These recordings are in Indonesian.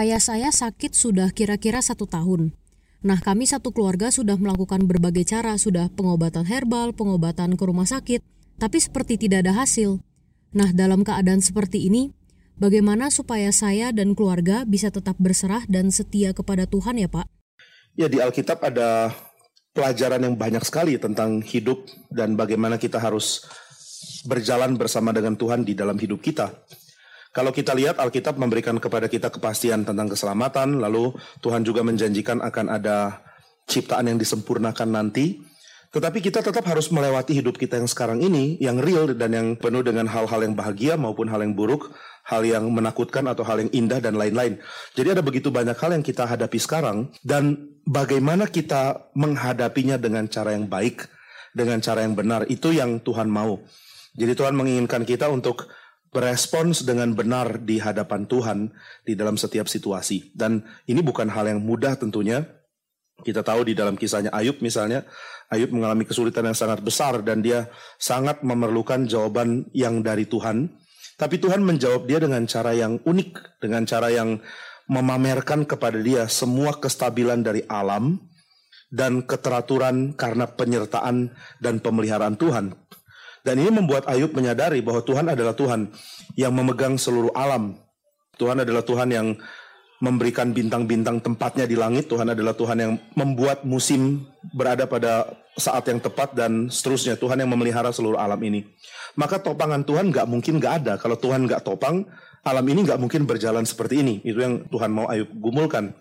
Ayah saya sakit sudah kira-kira satu tahun. Nah, kami satu keluarga sudah melakukan berbagai cara, sudah pengobatan herbal, pengobatan ke rumah sakit, tapi seperti tidak ada hasil. Nah, dalam keadaan seperti ini, bagaimana supaya saya dan keluarga bisa tetap berserah dan setia kepada Tuhan ya Pak? Ya, di Alkitab ada pelajaran yang banyak sekali tentang hidup dan bagaimana kita harus berjalan bersama dengan Tuhan di dalam hidup kita. Kalau kita lihat Alkitab memberikan kepada kita kepastian tentang keselamatan, lalu Tuhan juga menjanjikan akan ada ciptaan yang disempurnakan nanti. Tetapi kita tetap harus melewati hidup kita yang sekarang ini, yang real dan yang penuh dengan hal-hal yang bahagia maupun hal yang buruk, hal yang menakutkan atau hal yang indah dan lain-lain. Jadi ada begitu banyak hal yang kita hadapi sekarang dan bagaimana kita menghadapinya dengan cara yang baik, dengan cara yang benar, itu yang Tuhan mau. Jadi Tuhan menginginkan kita untuk berespons dengan benar di hadapan Tuhan di dalam setiap situasi. Dan ini bukan hal yang mudah tentunya. Kita tahu di dalam kisahnya Ayub misalnya, Ayub mengalami kesulitan yang sangat besar dan dia sangat memerlukan jawaban yang dari Tuhan. Tapi Tuhan menjawab dia dengan cara yang unik, dengan cara yang memamerkan kepada dia semua kestabilan dari alam dan keteraturan karena penyertaan dan pemeliharaan Tuhan. Dan ini membuat Ayub menyadari bahwa Tuhan adalah Tuhan yang memegang seluruh alam. Tuhan adalah Tuhan yang memberikan bintang-bintang tempatnya di langit. Tuhan adalah Tuhan yang membuat musim berada pada saat yang tepat dan seterusnya. Tuhan yang memelihara seluruh alam ini. Maka topangan Tuhan nggak mungkin nggak ada. Kalau Tuhan nggak topang, alam ini nggak mungkin berjalan seperti ini. Itu yang Tuhan mau Ayub gumulkan.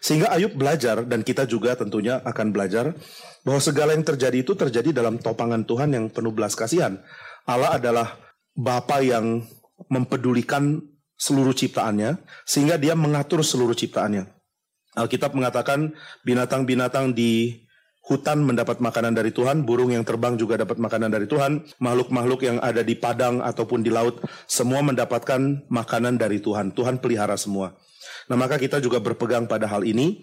Sehingga Ayub belajar dan kita juga tentunya akan belajar bahwa segala yang terjadi itu terjadi dalam topangan Tuhan yang penuh belas kasihan. Allah adalah Bapa yang mempedulikan seluruh ciptaannya sehingga dia mengatur seluruh ciptaannya. Alkitab mengatakan binatang-binatang di hutan mendapat makanan dari Tuhan, burung yang terbang juga dapat makanan dari Tuhan, makhluk-makhluk yang ada di padang ataupun di laut semua mendapatkan makanan dari Tuhan. Tuhan pelihara semua. Nah, maka kita juga berpegang pada hal ini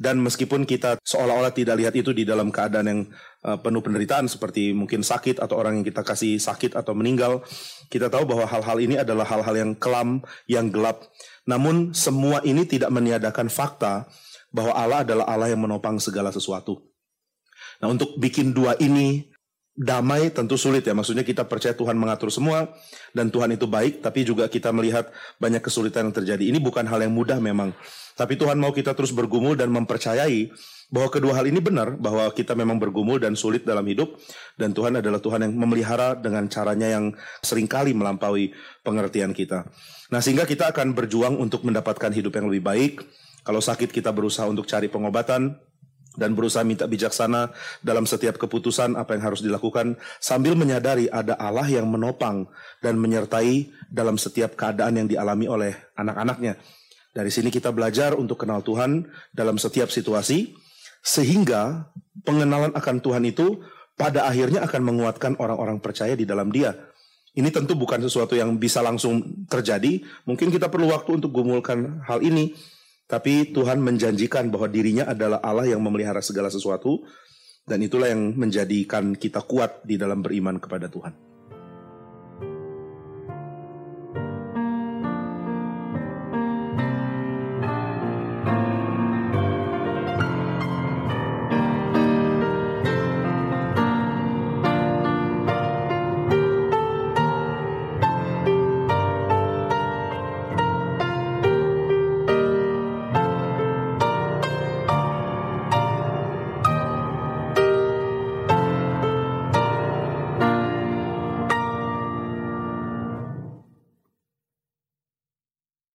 dan meskipun kita seolah-olah tidak lihat itu di dalam keadaan yang uh, penuh penderitaan seperti mungkin sakit atau orang yang kita kasih sakit atau meninggal, kita tahu bahwa hal-hal ini adalah hal-hal yang kelam, yang gelap. Namun semua ini tidak meniadakan fakta bahwa Allah adalah Allah yang menopang segala sesuatu. Nah, untuk bikin dua ini damai tentu sulit ya. Maksudnya kita percaya Tuhan mengatur semua dan Tuhan itu baik, tapi juga kita melihat banyak kesulitan yang terjadi. Ini bukan hal yang mudah memang. Tapi Tuhan mau kita terus bergumul dan mempercayai bahwa kedua hal ini benar, bahwa kita memang bergumul dan sulit dalam hidup, dan Tuhan adalah Tuhan yang memelihara dengan caranya yang sering kali melampaui pengertian kita. Nah sehingga kita akan berjuang untuk mendapatkan hidup yang lebih baik. Kalau sakit kita berusaha untuk cari pengobatan, dan berusaha minta bijaksana dalam setiap keputusan apa yang harus dilakukan sambil menyadari ada Allah yang menopang dan menyertai dalam setiap keadaan yang dialami oleh anak-anaknya. Dari sini kita belajar untuk kenal Tuhan dalam setiap situasi, sehingga pengenalan akan Tuhan itu pada akhirnya akan menguatkan orang-orang percaya di dalam Dia. Ini tentu bukan sesuatu yang bisa langsung terjadi. Mungkin kita perlu waktu untuk gumulkan hal ini. Tapi Tuhan menjanjikan bahwa dirinya adalah Allah yang memelihara segala sesuatu. Dan itulah yang menjadikan kita kuat di dalam beriman kepada Tuhan.